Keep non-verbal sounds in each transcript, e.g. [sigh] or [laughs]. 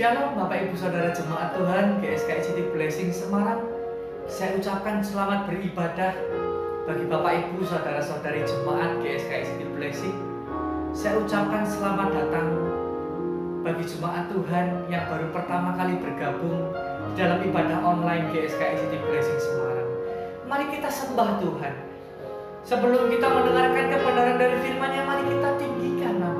Shalom Bapak Ibu Saudara Jemaat Tuhan GSKI City Blessing Semarang. Saya ucapkan selamat beribadah Bagi Bapak Ibu Saudara Saudari Jemaat GSKI City Blessing. Saya ucapkan selamat datang Bagi Jemaat Tuhan yang baru pertama kali bergabung Dalam ibadah online GSKI City Blessing Semarang. Mari kita sembah Tuhan. Sebelum kita mendengarkan kebenaran dari firman-Nya Mari kita tinggikan nama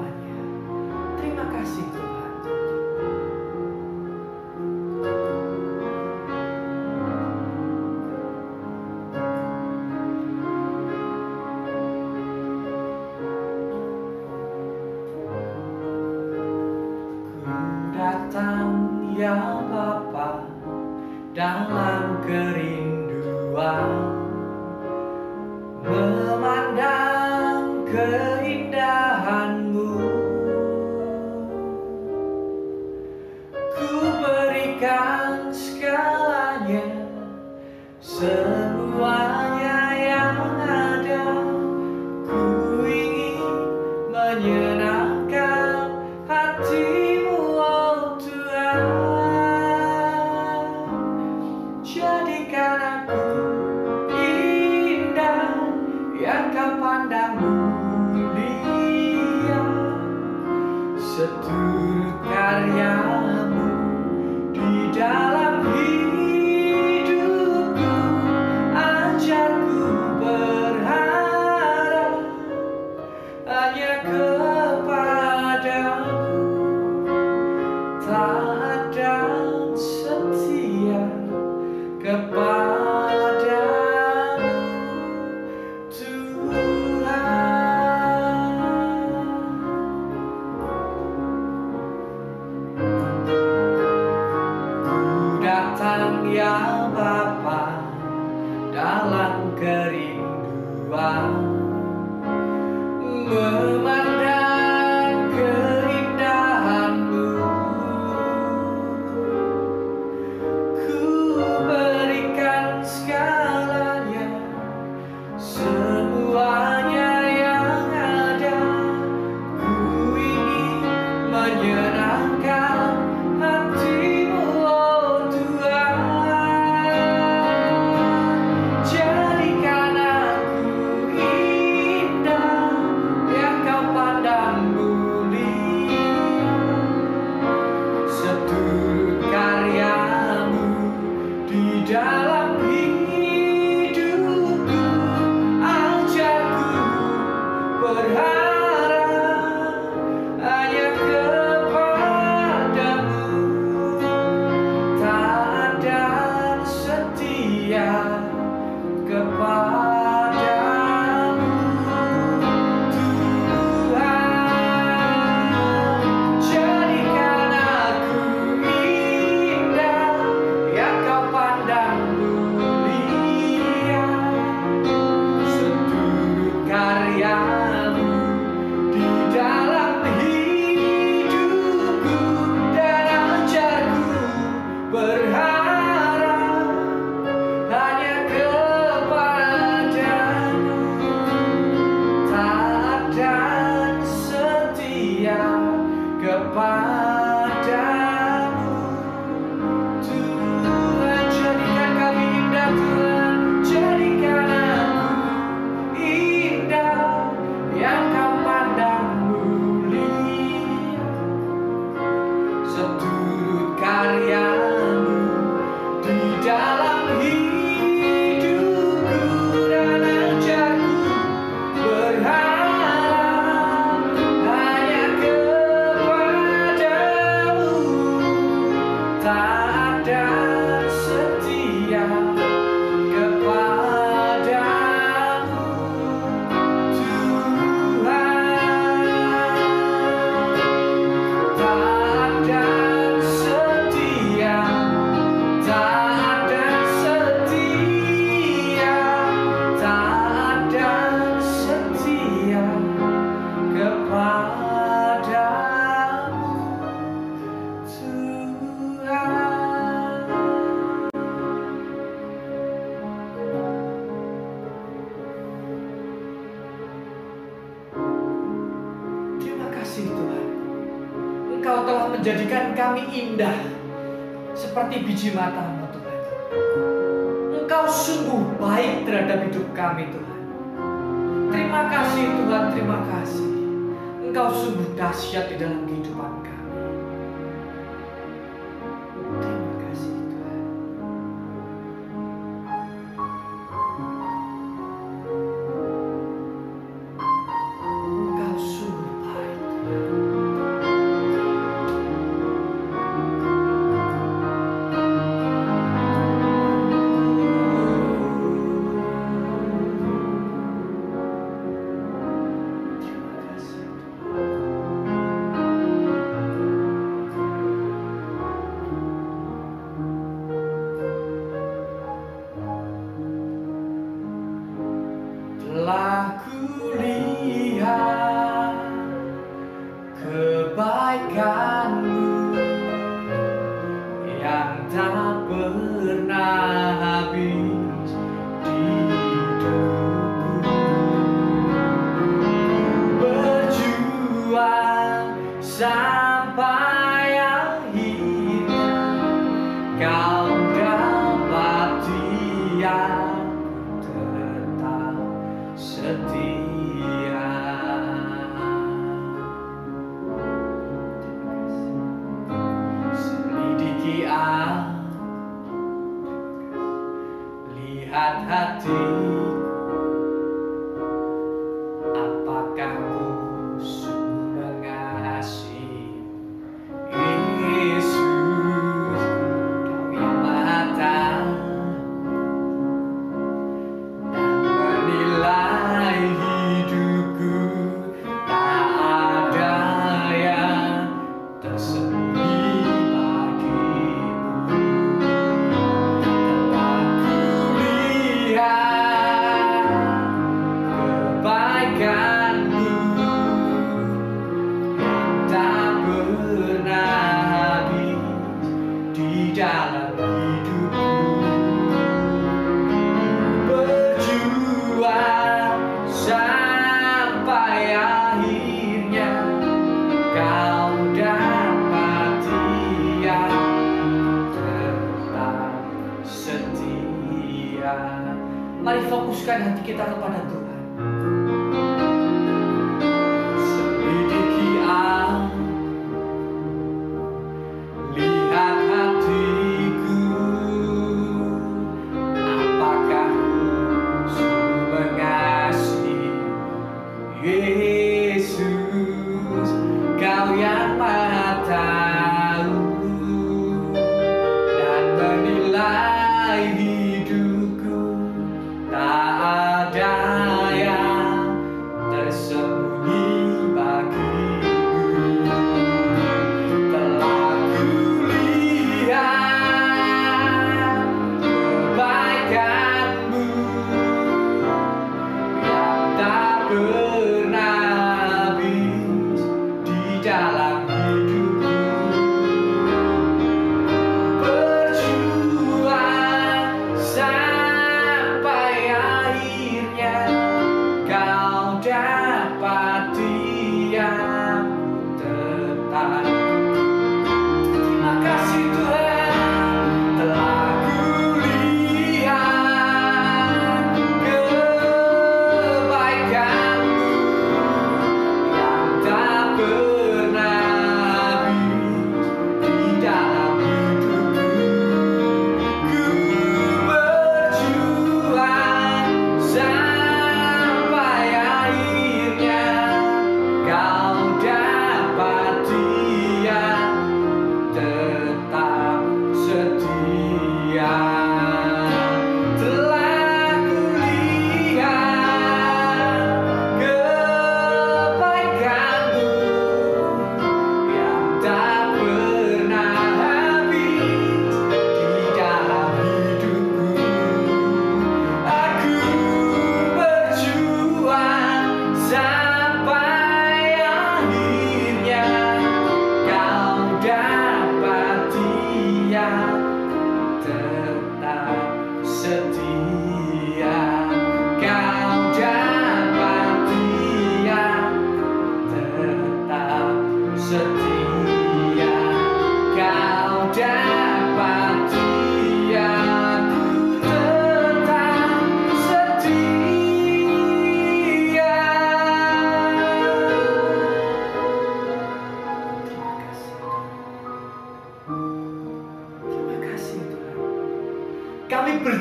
月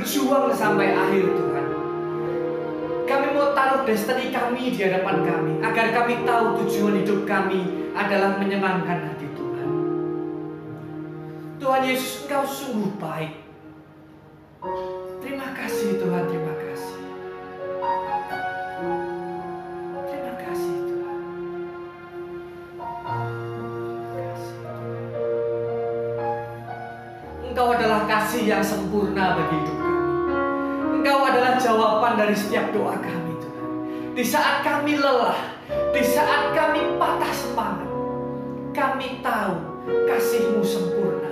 berjuang sampai akhir Tuhan. Kami mau taruh destiny kami di hadapan kami agar kami tahu tujuan hidup kami adalah menyenangkan hati Tuhan. Tuhan Yesus, Engkau sungguh baik. Terima kasih Tuhan, terima kasih. Terima kasih Tuhan. Terima kasih. Engkau adalah kasih yang sempurna bagi hidup dari setiap doa kami Tuhan. Di saat kami lelah, di saat kami patah semangat, kami tahu kasih-Mu sempurna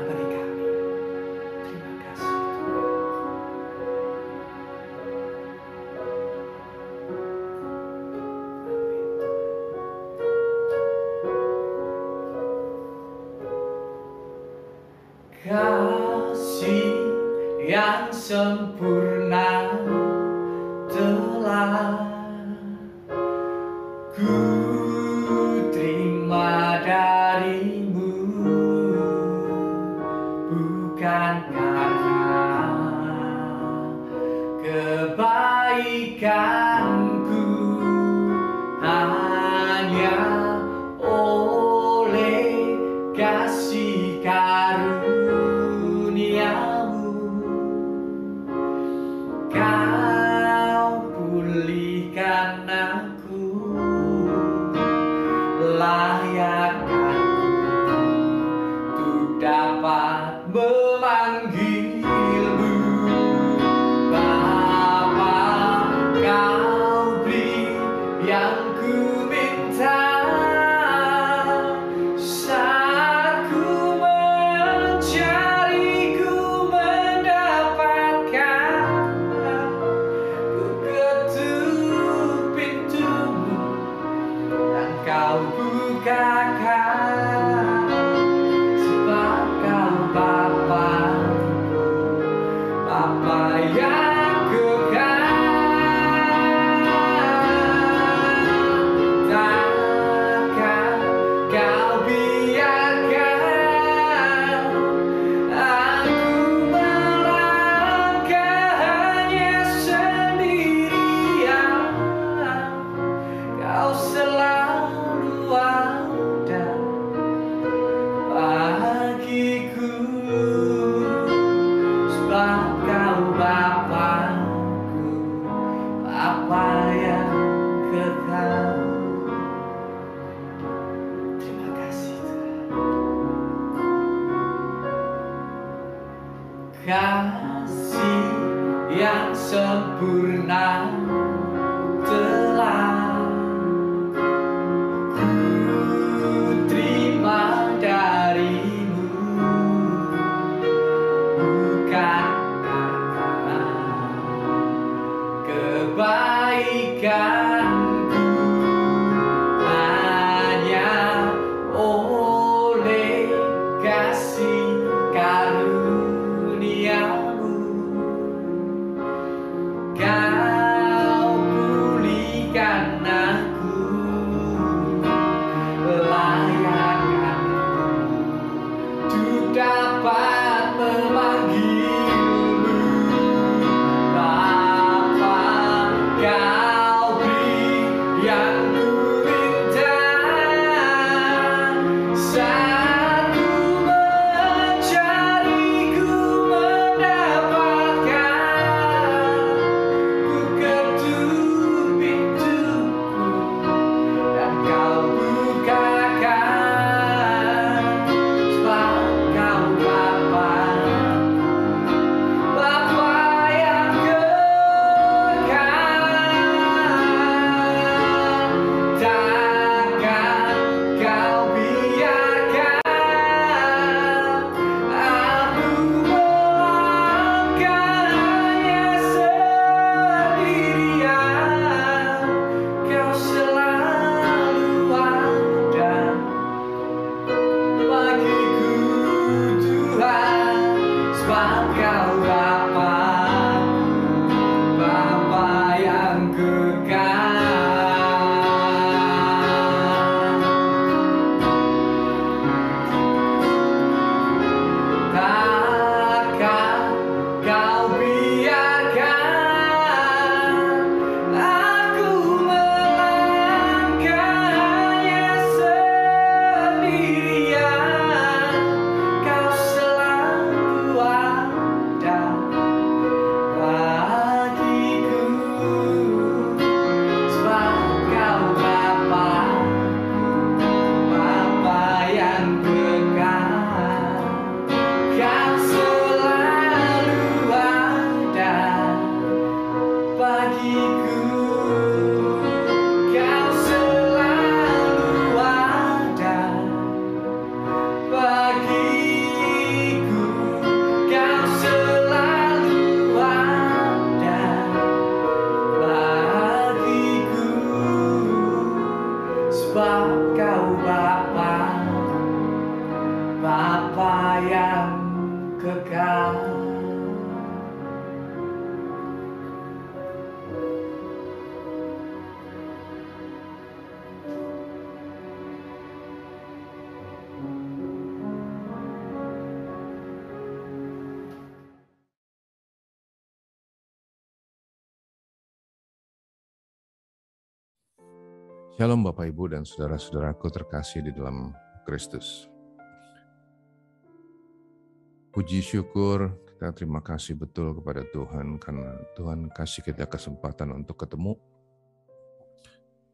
Shalom Bapak Ibu dan saudara-saudaraku terkasih di dalam Kristus. Puji syukur kita terima kasih betul kepada Tuhan karena Tuhan kasih kita kesempatan untuk ketemu.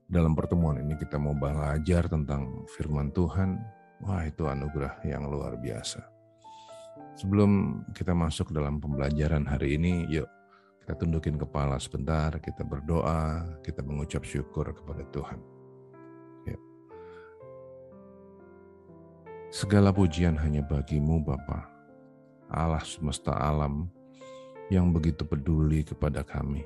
Dalam pertemuan ini kita mau belajar tentang firman Tuhan. Wah itu anugerah yang luar biasa. Sebelum kita masuk dalam pembelajaran hari ini, yuk kita tundukin kepala sebentar, kita berdoa, kita mengucap syukur kepada Tuhan. Segala pujian hanya bagimu Bapak Allah semesta alam yang begitu peduli kepada kami.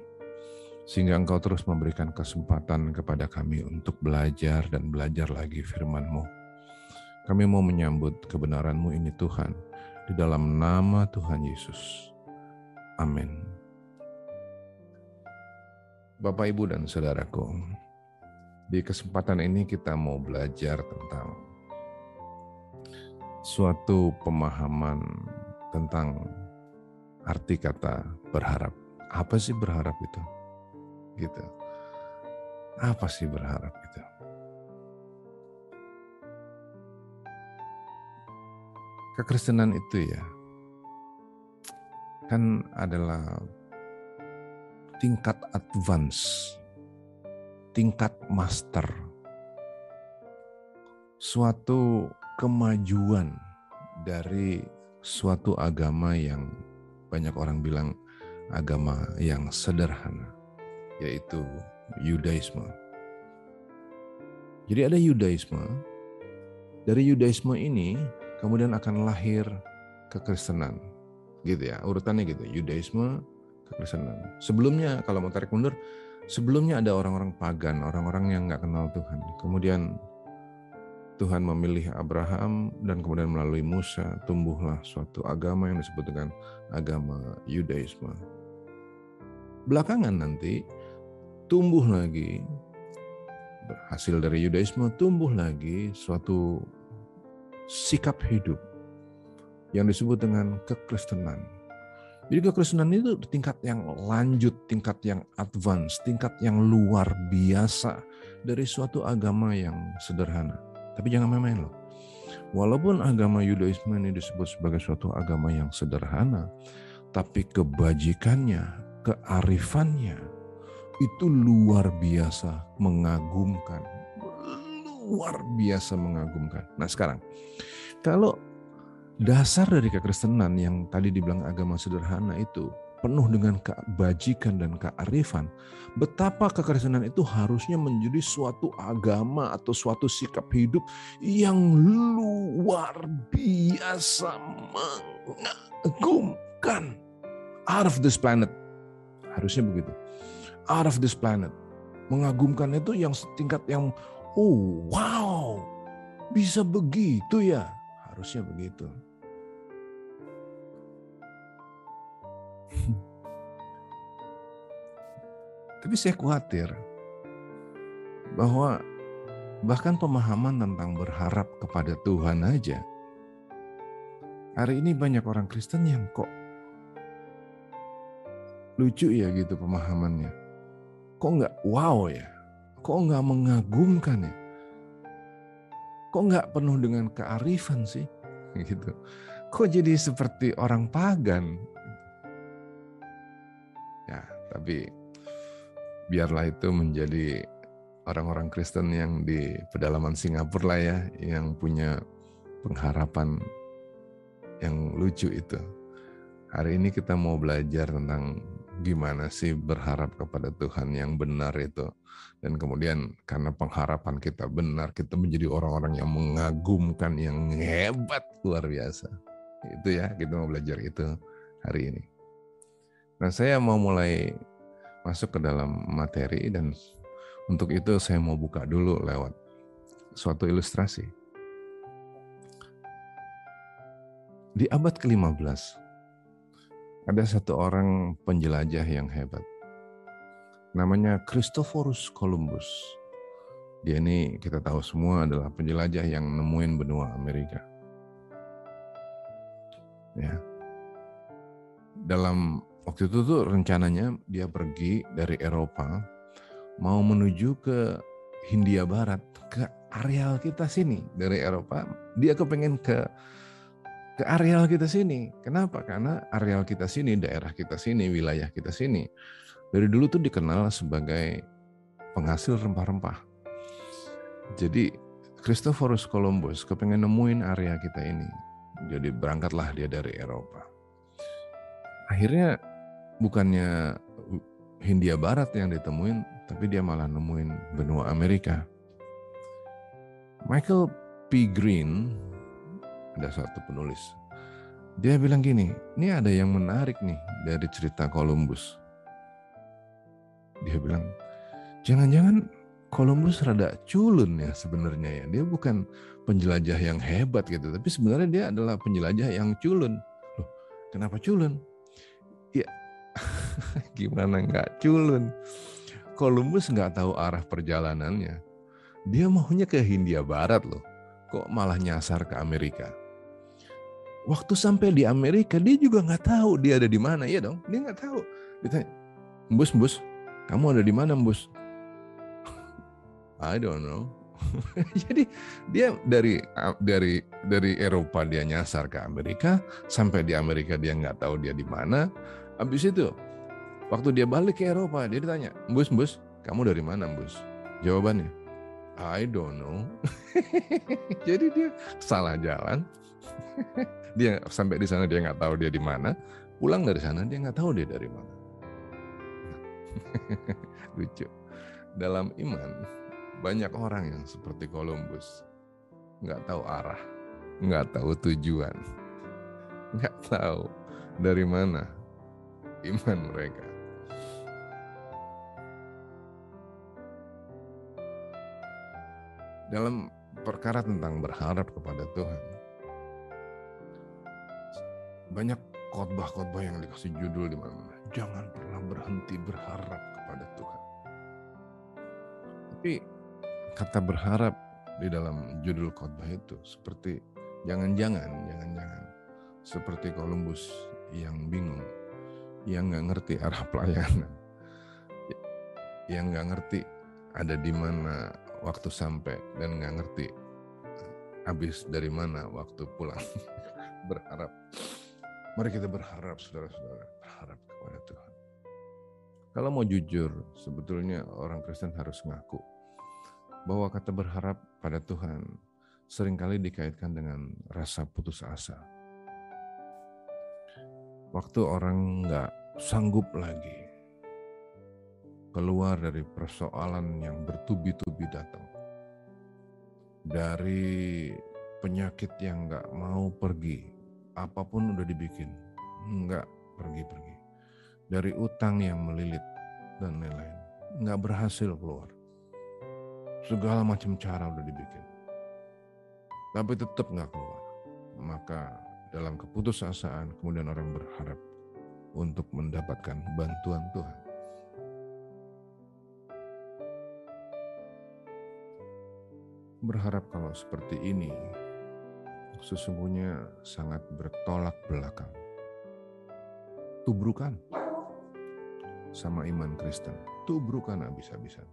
Sehingga engkau terus memberikan kesempatan kepada kami untuk belajar dan belajar lagi firman-Mu. Kami mau menyambut kebenaran-Mu ini Tuhan, di dalam nama Tuhan Yesus. Amin. Bapak, Ibu, dan Saudaraku, di kesempatan ini kita mau belajar tentang suatu pemahaman tentang arti kata berharap. Apa sih berharap itu? Gitu. Apa sih berharap itu? Kekristenan itu ya kan adalah tingkat advance, tingkat master, suatu kemajuan dari suatu agama yang banyak orang bilang agama yang sederhana, yaitu Yudaisme. Jadi ada Yudaisme, dari Yudaisme ini kemudian akan lahir kekristenan. Gitu ya, urutannya gitu, Yudaisme, kekristenan. Sebelumnya kalau mau tarik mundur, sebelumnya ada orang-orang pagan, orang-orang yang nggak kenal Tuhan. Kemudian Tuhan memilih Abraham dan kemudian melalui Musa tumbuhlah suatu agama yang disebut dengan agama Yudaisme. Belakangan nanti tumbuh lagi hasil dari Yudaisme tumbuh lagi suatu sikap hidup yang disebut dengan kekristenan. Jadi kekristenan itu tingkat yang lanjut, tingkat yang advance, tingkat yang luar biasa dari suatu agama yang sederhana. Tapi jangan main-main loh. Walaupun agama Yudaisme ini disebut sebagai suatu agama yang sederhana, tapi kebajikannya, kearifannya itu luar biasa mengagumkan. Luar biasa mengagumkan. Nah sekarang, kalau dasar dari kekristenan yang tadi dibilang agama sederhana itu penuh dengan kebajikan dan kearifan, betapa kekristenan itu harusnya menjadi suatu agama atau suatu sikap hidup yang luar biasa mengagumkan. Out of this planet. Harusnya begitu. Out of this planet. Mengagumkan itu yang tingkat yang, oh wow, bisa begitu ya. Harusnya begitu. [laughs] Tapi saya khawatir bahwa bahkan pemahaman tentang berharap kepada Tuhan aja. Hari ini banyak orang Kristen yang kok lucu ya gitu pemahamannya. Kok nggak wow ya? Kok nggak mengagumkan ya? Kok nggak penuh dengan kearifan sih? [laughs] Gitu. Kok jadi seperti orang pagan? Tapi biarlah itu menjadi orang-orang Kristen yang di pedalaman Singapura lah ya, yang punya pengharapan yang lucu itu. Hari ini kita mau belajar tentang gimana sih berharap kepada Tuhan yang benar itu. Dan kemudian karena pengharapan kita benar, kita menjadi orang-orang yang mengagumkan, yang hebat, luar biasa. Itu ya, kita mau belajar itu hari ini. Nah saya mau mulai masuk ke dalam materi dan untuk itu saya mau buka dulu lewat suatu ilustrasi. Di abad ke-15 ada satu orang penjelajah yang hebat. Namanya Christophorus Columbus. Dia ini kita tahu semua adalah penjelajah yang nemuin benua Amerika. Ya. Dalam waktu itu tuh rencananya dia pergi dari Eropa mau menuju ke Hindia Barat, ke areal kita sini dari Eropa, dia kepengen ke ke areal kita sini. Kenapa? Karena areal kita sini, daerah kita sini, wilayah kita sini dari dulu tuh dikenal sebagai penghasil rempah-rempah. Jadi Christophorus Columbus kepengen nemuin area kita ini. Jadi berangkatlah dia dari Eropa. Akhirnya bukannya Hindia Barat yang ditemuin, tapi dia malah nemuin benua Amerika. Michael P. Green, ada satu penulis, dia bilang gini, ini ada yang menarik nih dari cerita Columbus. Dia bilang, jangan-jangan Columbus rada culun ya sebenarnya ya. Dia bukan penjelajah yang hebat gitu, tapi sebenarnya dia adalah penjelajah yang culun. Loh, kenapa culun? Ya, [laughs] gimana nggak culun? Columbus nggak tahu arah perjalanannya. Dia maunya ke Hindia Barat loh. Kok malah nyasar ke Amerika? Waktu sampai di Amerika dia juga nggak tahu dia ada di mana, iya dong. Dia nggak tahu. Ditanya, bus bus, kamu ada di mana bus? [laughs] I don't know. [laughs] Jadi dia dari dari dari Eropa dia nyasar ke Amerika, sampai di Amerika dia nggak tahu dia di mana. Habis itu Waktu dia balik ke Eropa, dia ditanya, Bus, Bus, kamu dari mana, Bus? Jawabannya, I don't know. [laughs] Jadi dia salah jalan. [laughs] dia sampai di sana dia nggak tahu dia di mana. Pulang dari sana dia nggak tahu dia dari mana. [laughs] Lucu. Dalam iman banyak orang yang seperti Columbus nggak tahu arah, nggak tahu tujuan, nggak tahu dari mana iman mereka. Dalam perkara tentang berharap kepada Tuhan. Banyak khotbah-khotbah yang dikasih judul di mana jangan pernah berhenti berharap kepada Tuhan. Tapi kata berharap di dalam judul khotbah itu seperti jangan-jangan, jangan-jangan seperti Columbus yang bingung, yang nggak ngerti arah pelayanan, yang nggak ngerti ada di mana waktu sampai dan nggak ngerti habis dari mana waktu pulang. [laughs] berharap. Mari kita berharap saudara-saudara, berharap kepada Tuhan. Kalau mau jujur, sebetulnya orang Kristen harus ngaku bahwa kata berharap pada Tuhan sering kali dikaitkan dengan rasa putus asa. Waktu orang nggak sanggup lagi keluar dari persoalan yang bertubi-tubi datang. Dari penyakit yang nggak mau pergi, apa pun udah dibikin, nggak pergi-pergi. Dari utang yang melilit dan lain-lain, nggak berhasil keluar. Segala macam cara udah dibikin, tapi tetap nggak keluar. Maka dalam keputusasaan kemudian orang berharap untuk mendapatkan bantuan Tuhan. Berharap kalau seperti ini sesungguhnya sangat bertolak belakang. Tubrukan sama iman Kristen, tubrukan habis-habisan.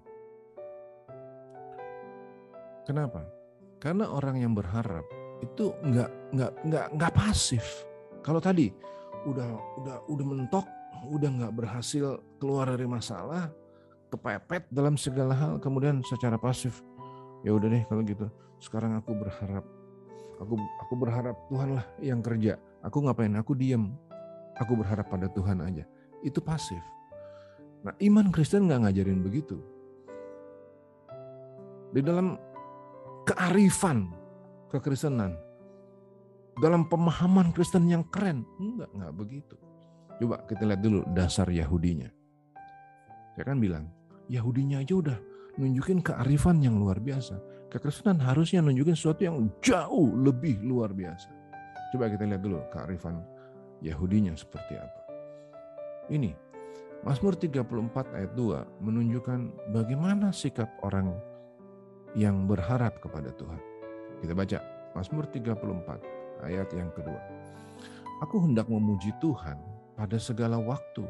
Kenapa? Karena orang yang berharap itu nggak nggak nggak nggak pasif. Kalau tadi udah udah udah mentok, udah nggak berhasil keluar dari masalah, kepepet dalam segala hal, kemudian secara pasif ya udah deh kalau gitu. Sekarang aku berharap aku aku berharap Tuhan lah yang kerja. Aku ngapain? Aku diem. Aku berharap pada Tuhan aja. Itu pasif. Nah iman Kristen nggak ngajarin begitu. Di dalam kearifan kekristenan dalam pemahaman Kristen yang keren enggak enggak begitu. Coba kita lihat dulu dasar Yahudinya. Saya kan bilang Yahudinya aja udah nunjukin kearifan yang luar biasa. Kekristenan harusnya nunjukin sesuatu yang jauh lebih luar biasa. Coba kita lihat dulu kearifan Yahudinya seperti apa. Ini, Mazmur 34 ayat 2 menunjukkan bagaimana sikap orang yang berharap kepada Tuhan. Kita baca Mazmur 34 ayat yang kedua. Aku hendak memuji Tuhan pada segala waktu.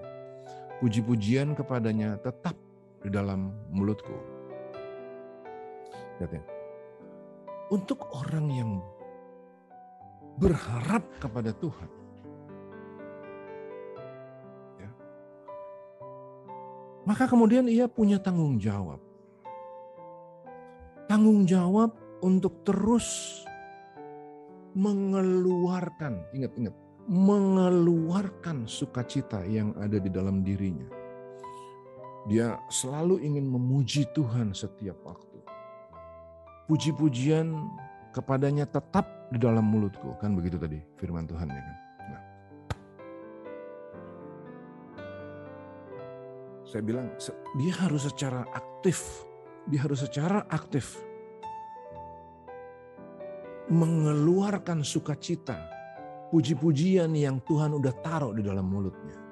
Puji-pujian kepadanya tetap di dalam mulutku. Ya. Untuk orang yang berharap kepada Tuhan, ya, maka kemudian ia punya tanggung jawab. Tanggung jawab untuk terus mengeluarkan, ingat-ingat, mengeluarkan sukacita yang ada di dalam dirinya. Dia selalu ingin memuji Tuhan setiap waktu. Puji-pujian kepadanya tetap di dalam mulutku, kan begitu tadi firman Tuhan ya kan. Nah. Saya bilang dia harus secara aktif, dia harus secara aktif mengeluarkan sukacita, puji-pujian yang Tuhan udah taruh di dalam mulutnya.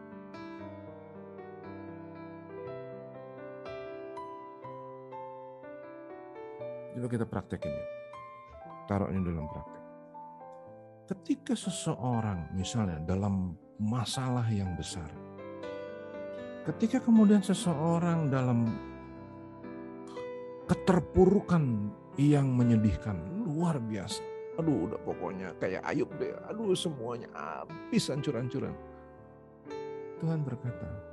Coba kita praktekin ya. Taruh dalam praktek. Ketika seseorang misalnya dalam masalah yang besar. Ketika kemudian seseorang dalam keterpurukan yang menyedihkan, luar biasa. Aduh udah pokoknya kayak Ayub deh. Aduh semuanya habis hancur-hancuran. Tuhan berkata,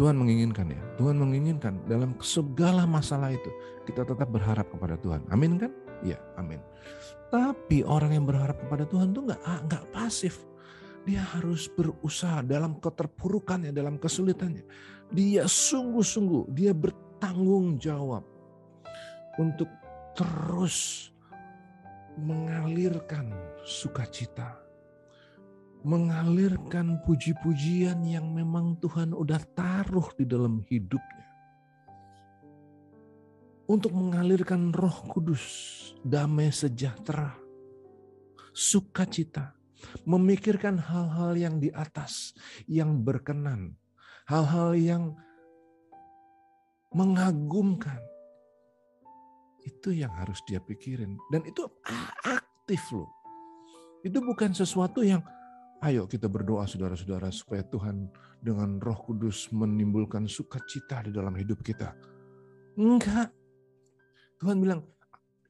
Tuhan menginginkan ya, Tuhan menginginkan dalam segala masalah itu kita tetap berharap kepada Tuhan. Amin kan? Iya, amin. Tapi orang yang berharap kepada Tuhan tuh nggak ah, nggak pasif. Dia harus berusaha dalam keterpurukannya, dalam kesulitannya. Dia sungguh-sungguh, dia bertanggung jawab untuk terus mengalirkan sukacita, mengalirkan puji-pujian yang memang Tuhan udah taruh di dalam hidupnya. Untuk mengalirkan roh kudus, damai sejahtera, sukacita, memikirkan hal-hal yang di atas, yang berkenan, hal-hal yang mengagumkan, itu yang harus dia pikirin. Dan itu aktif loh. Itu bukan sesuatu yang ayo kita berdoa saudara-saudara supaya Tuhan dengan roh kudus menimbulkan sukacita di dalam hidup kita. Enggak. Tuhan bilang,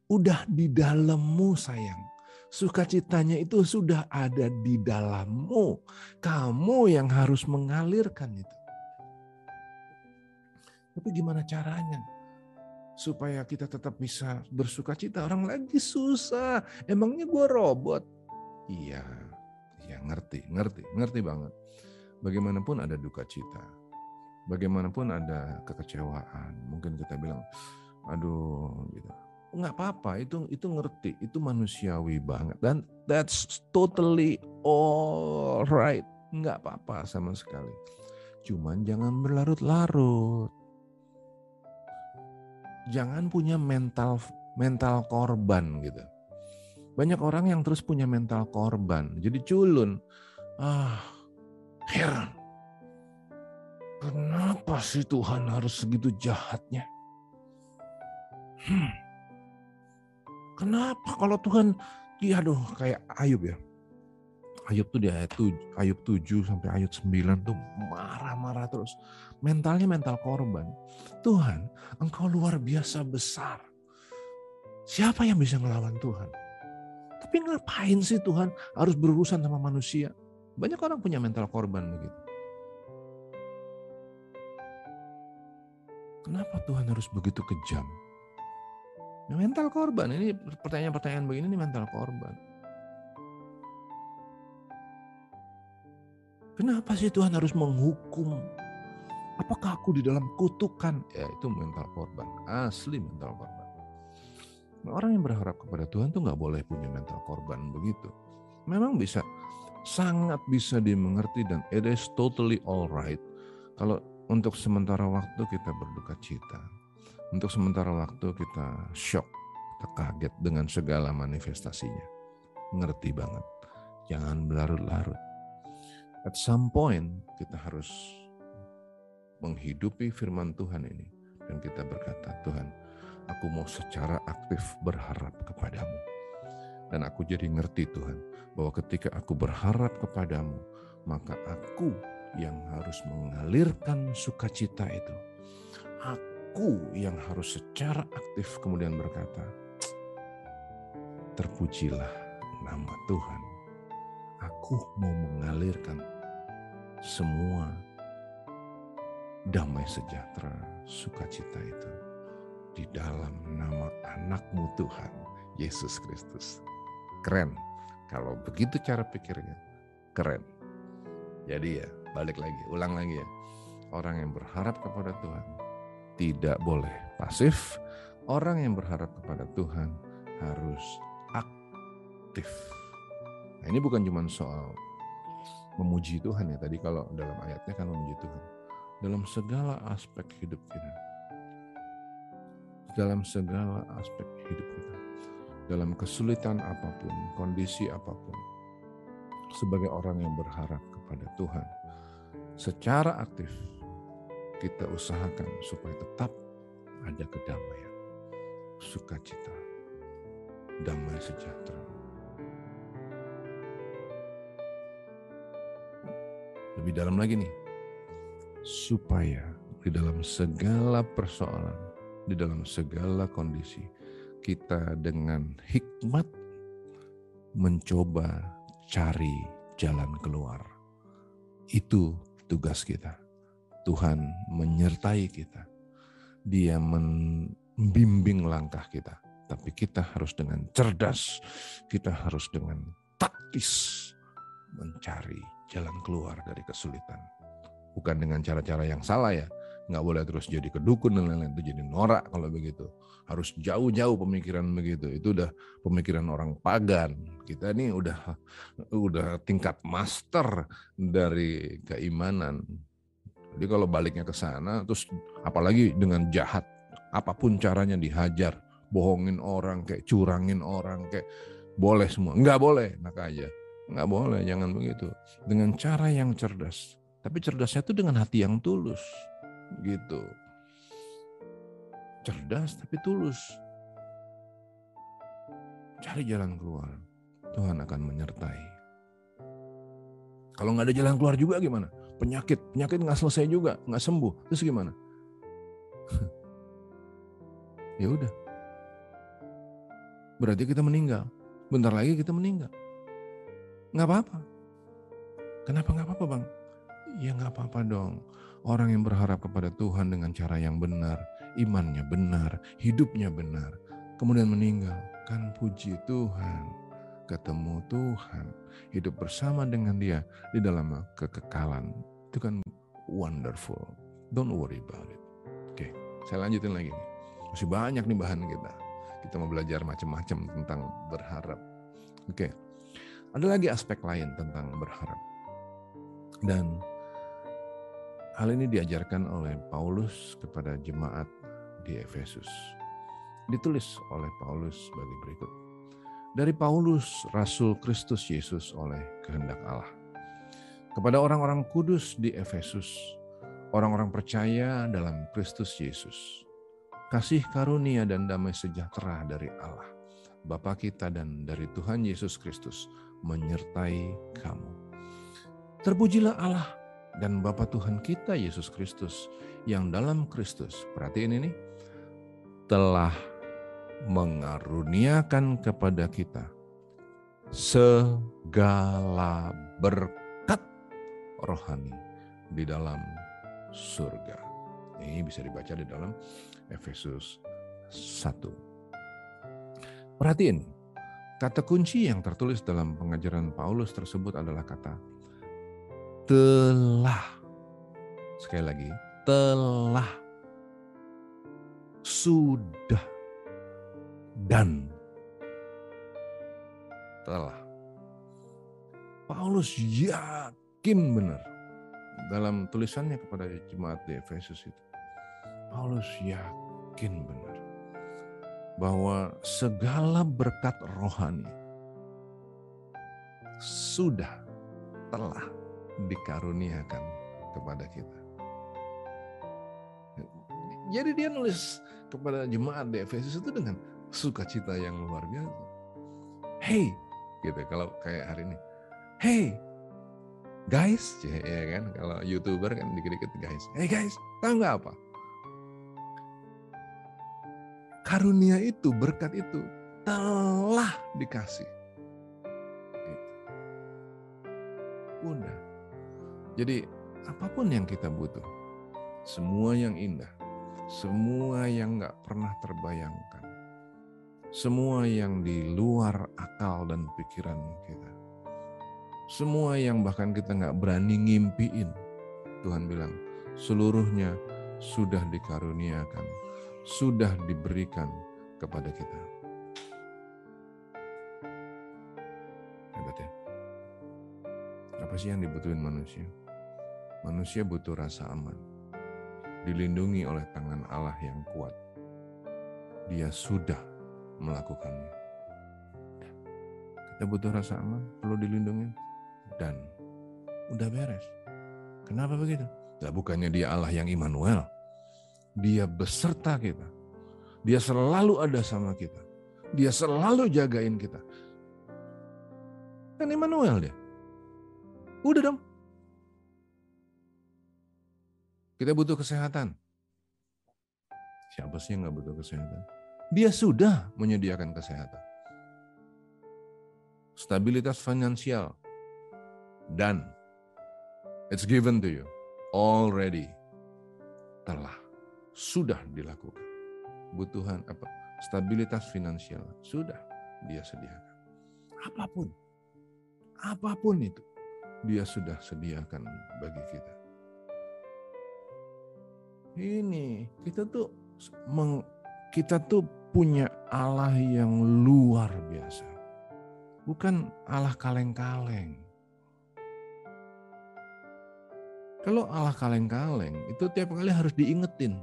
udah di dalammu sayang. Sukacitanya itu sudah ada di dalammu. Kamu yang harus mengalirkan itu. Tapi gimana caranya? supaya kita tetap bisa bersuka cita. Orang lagi susah. Emangnya gue robot? Iya ngerti, ngerti, ngerti banget. Bagaimanapun ada duka cita. Bagaimanapun ada kekecewaan. Mungkin kita bilang, aduh gitu. Nggak apa-apa, itu itu ngerti, itu manusiawi banget. Dan that's totally alright. Nggak apa-apa sama sekali. Cuman jangan berlarut-larut jangan punya mental mental korban gitu. Banyak orang yang terus punya mental korban, jadi culun. Ah, heran. Kenapa sih Tuhan harus segitu jahatnya? Hmm. Kenapa kalau Tuhan, ya aduh kayak Ayub ya. Ayub tuh di ayat 7, Ayub 7 sampai ayat 9 tuh marah-marah terus mentalnya mental korban. Tuhan, engkau luar biasa besar. Siapa yang bisa ngelawan Tuhan? Tapi ngapain sih Tuhan harus berurusan sama manusia? Banyak orang punya mental korban begitu. Kenapa Tuhan harus begitu kejam? Mental korban, ini pertanyaan-pertanyaan begini ini mental korban. Kenapa sih Tuhan harus menghukum Apakah aku di dalam kutukan? Ya itu mental korban, asli mental korban. Orang yang berharap kepada Tuhan tuh nggak boleh punya mental korban begitu. Memang bisa, sangat bisa dimengerti dan it is totally alright kalau untuk sementara waktu kita berduka cita, untuk sementara waktu kita shock, kita kaget dengan segala manifestasinya. Ngerti banget, jangan berlarut-larut. At some point kita harus menghidupi firman Tuhan ini. Dan kita berkata, Tuhan, aku mau secara aktif berharap kepadamu. Dan aku jadi ngerti Tuhan, bahwa ketika aku berharap kepadamu, maka aku yang harus mengalirkan sukacita itu. aku yang harus secara aktif kemudian berkata, terpujilah nama Tuhan. Aku mau mengalirkan semua damai sejahtera, sukacita itu di dalam nama anakmu Tuhan, Yesus Kristus. Keren. Kalau begitu cara pikirnya, keren. Jadi ya, balik lagi, ulang lagi ya. Orang yang berharap kepada Tuhan tidak boleh pasif. Orang yang berharap kepada Tuhan harus aktif. Nah, ini bukan cuma soal memuji Tuhan ya. Tadi kalau dalam ayatnya kan memuji Tuhan. Dalam segala aspek hidup kita. Dalam segala aspek hidup kita. Dalam kesulitan apa pun, kondisi apa pun. Sebagai orang yang berharap kepada Tuhan. Secara aktif kita usahakan supaya tetap ada kedamaian, sukacita, damai sejahtera. Lebih dalam lagi nih, supaya di dalam segala persoalan, di dalam segala kondisi, kita dengan hikmat mencoba cari jalan keluar. Itu tugas kita. Tuhan menyertai kita. Dia membimbing langkah kita. Tapi kita harus dengan cerdas, kita harus dengan taktis mencari jalan keluar dari kesulitan. Bukan dengan cara-cara yang salah ya. Nggak boleh terus jadi kedukun dan lain-lain. Itu jadi norak kalau begitu. Harus jauh-jauh pemikiran begitu. Itu udah pemikiran orang pagan. Kita ini udah udah tingkat master dari keimanan. Jadi kalau baliknya ke sana, terus apalagi dengan jahat, apa pun caranya dihajar, bohongin orang, kayak curangin orang, kayak boleh semua. Enggak boleh, maka aja. Enggak boleh, jangan begitu. Dengan cara yang cerdas. Tapi cerdasnya itu dengan hati yang tulus. Gitu. Cerdas tapi tulus. Cari jalan keluar. Tuhan akan menyertai. Kalau nggak ada jalan keluar juga gimana? penyakit, penyakit nggak selesai juga, nggak sembuh. Terus gimana? [laughs] ya udah. Berarti kita meninggal. Bentar lagi kita meninggal. Nggak apa-apa. Kenapa nggak apa-apa bang? Ya nggak apa-apa dong. Orang yang berharap kepada Tuhan dengan cara yang benar, imannya benar, hidupnya benar, kemudian meninggal, kan puji Tuhan ketemu Tuhan, hidup bersama dengan Dia di dalam kekekalan. Itu kan wonderful. Don't worry about it. Oke, saya lanjutin lagi. Masih banyak nih bahan kita. Kita mau belajar macam-macam tentang berharap. Oke. Ada lagi aspek lain tentang berharap. Dan hal ini diajarkan oleh Paulus kepada jemaat di Efesus. Ditulis oleh Paulus sebagai berikut dari Paulus, Rasul Kristus Yesus oleh kehendak Allah. Kepada orang-orang kudus di Efesus, orang-orang percaya dalam Kristus Yesus, kasih karunia dan damai sejahtera dari Allah, Bapa kita dan dari Tuhan Yesus Kristus menyertai kamu. Terpujilah Allah dan Bapa Tuhan kita Yesus Kristus yang dalam Kristus, perhatiin ini, telah mengaruniakan kepada kita segala berkat rohani di dalam surga. Ini bisa dibaca di dalam Efesus 1. Perhatiin, kata kunci yang tertulis dalam pengajaran Paulus tersebut adalah kata telah. Sekali lagi, telah sudah dan telah. Paulus yakin benar dalam tulisannya kepada jemaat di Efesus itu. Paulus yakin benar bahwa segala berkat rohani sudah telah dikaruniakan kepada kita. Jadi dia nulis kepada jemaat di Efesus itu dengan sukacita yang luar biasa. Hey, gitu kalau kayak hari ini. Hey, guys, ya kan kalau youtuber kan dikit-dikit guys. Hey guys, tahu nggak apa? karunia itu, berkat itu telah dikasih. Gitu. Udah. Jadi apa pun yang kita butuh, semua yang indah, semua yang nggak pernah terbayangkan, semua yang di luar akal dan pikiran kita, semua yang bahkan kita nggak berani ngimpiin, Tuhan bilang seluruhnya sudah dikaruniakan, sudah diberikan kepada kita. Hebat ya. Apa sih yang dibutuhin manusia? Manusia butuh rasa aman, dilindungi oleh tangan Allah yang kuat. Dia sudah melakukannya. Kita butuh rasa aman, perlu dilindungi, dan udah beres. Kenapa begitu? Ya bukannya dia Allah yang Immanuel. Dia beserta kita. Dia selalu ada sama kita. Dia selalu jagain kita. Kan Immanuel dia. Udah dong. Kita butuh kesehatan. Siapa sih yang nggak butuh kesehatan? Dia sudah menyediakan kesehatan. Stabilitas finansial. Dan it's given to you. Already. Telah. Sudah dilakukan. Butuhan apa? Stabilitas finansial. Sudah dia sediakan. Apa pun. Apa pun itu. Dia sudah sediakan bagi kita ini kita tuh meng, kita tuh punya Allah yang luar biasa. Bukan Allah kaleng-kaleng. Kalau Allah kaleng-kaleng itu tiap kali harus diingetin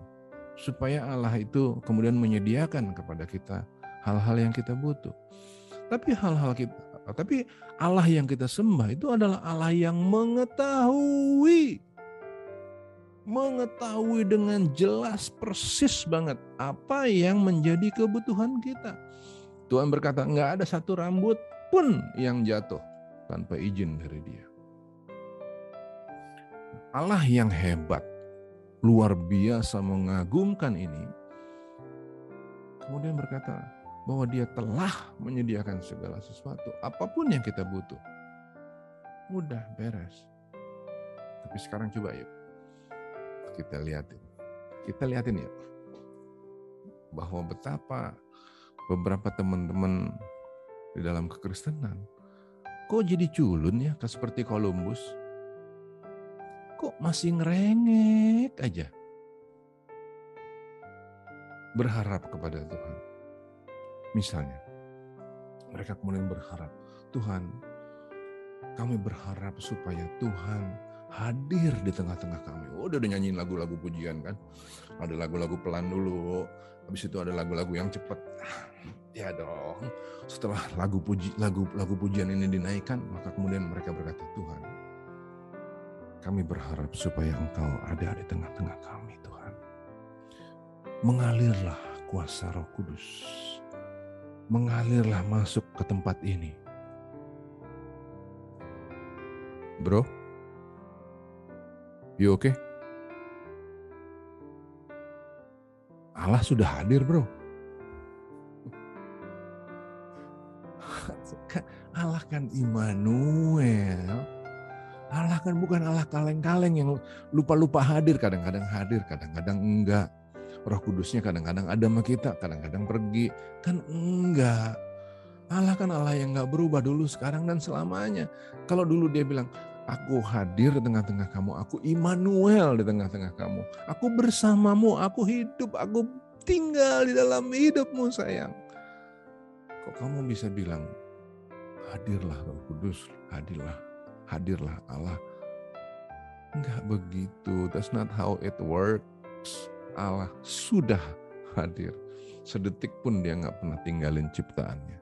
supaya Allah itu kemudian menyediakan kepada kita hal-hal yang kita butuh. Tapi hal-hal kita tapi Allah yang kita sembah itu adalah Allah yang mengetahui mengetahui dengan jelas persis banget apa yang menjadi kebutuhan kita. Tuhan berkata, nggak ada satu rambut pun yang jatuh tanpa izin dari dia. Allah yang hebat, luar biasa mengagumkan ini, kemudian berkata bahwa dia telah menyediakan segala sesuatu, apa pun yang kita butuh. Mudah, beres. Tapi sekarang coba yuk, kita lihatin. Kita lihatin ya. Bahwa betapa beberapa teman-teman di dalam kekristenan kok jadi culun ya ke seperti Columbus. Kok masih ngerengek aja. Berharap kepada Tuhan. Misalnya, mereka kemudian berharap, Tuhan, kami berharap supaya Tuhan hadir di tengah-tengah kami. Oh, udah, udah nyanyiin lagu-lagu pujian kan. Ada lagu-lagu pelan dulu, habis itu ada lagu-lagu yang cepat. [sighs] Ya dong. Setelah lagu puji lagu lagu pujian ini dinaikkan, maka kemudian mereka berkata, "Tuhan, kami berharap supaya Engkau ada di tengah-tengah kami, Tuhan. Mengalirlah kuasa Roh Kudus. Mengalirlah masuk ke tempat ini." Bro, You oke? Okay? Allah sudah hadir, bro. [laughs] Allah kan Immanuel. Allah kan bukan Allah kaleng-kaleng yang lupa-lupa hadir. Kadang-kadang hadir, kadang-kadang enggak. Roh Kudusnya kadang-kadang ada sama kita, kadang-kadang pergi. Kan enggak. Allah kan Allah yang enggak berubah dulu, sekarang, dan selamanya. Kalau dulu dia bilang, Aku hadir di tengah-tengah kamu. Aku Immanuel di tengah-tengah kamu. Aku bersamamu. Aku hidup. Aku tinggal di dalam hidupmu sayang. Kok kamu bisa bilang, hadirlah Roh Kudus, hadirlah, hadirlah Allah. Enggak begitu. That's not how it works. Allah sudah hadir. Sedetik pun dia nggak pernah tinggalin ciptaannya.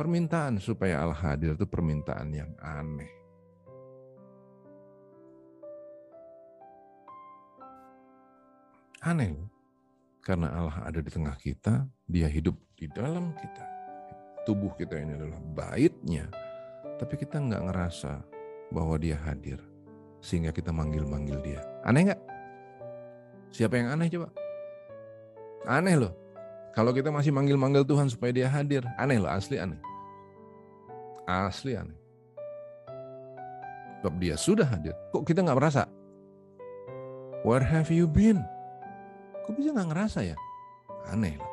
Permintaan supaya Allah hadir itu permintaan yang aneh. Aneh Karena Allah ada di tengah kita, dia hidup di dalam kita. Tubuh kita ini adalah baitnya. Tapi kita nggak ngerasa bahwa dia hadir. Sehingga kita manggil-manggil dia. Aneh nggak? Siapa yang aneh coba? Aneh loh. Kalau kita masih manggil-manggil Tuhan supaya dia hadir, aneh loh, asli aneh. Asli aneh. Sebab dia sudah hadir. Kok kita nggak merasa? Where have you been? Kok bisa nggak ngerasa ya? Aneh loh.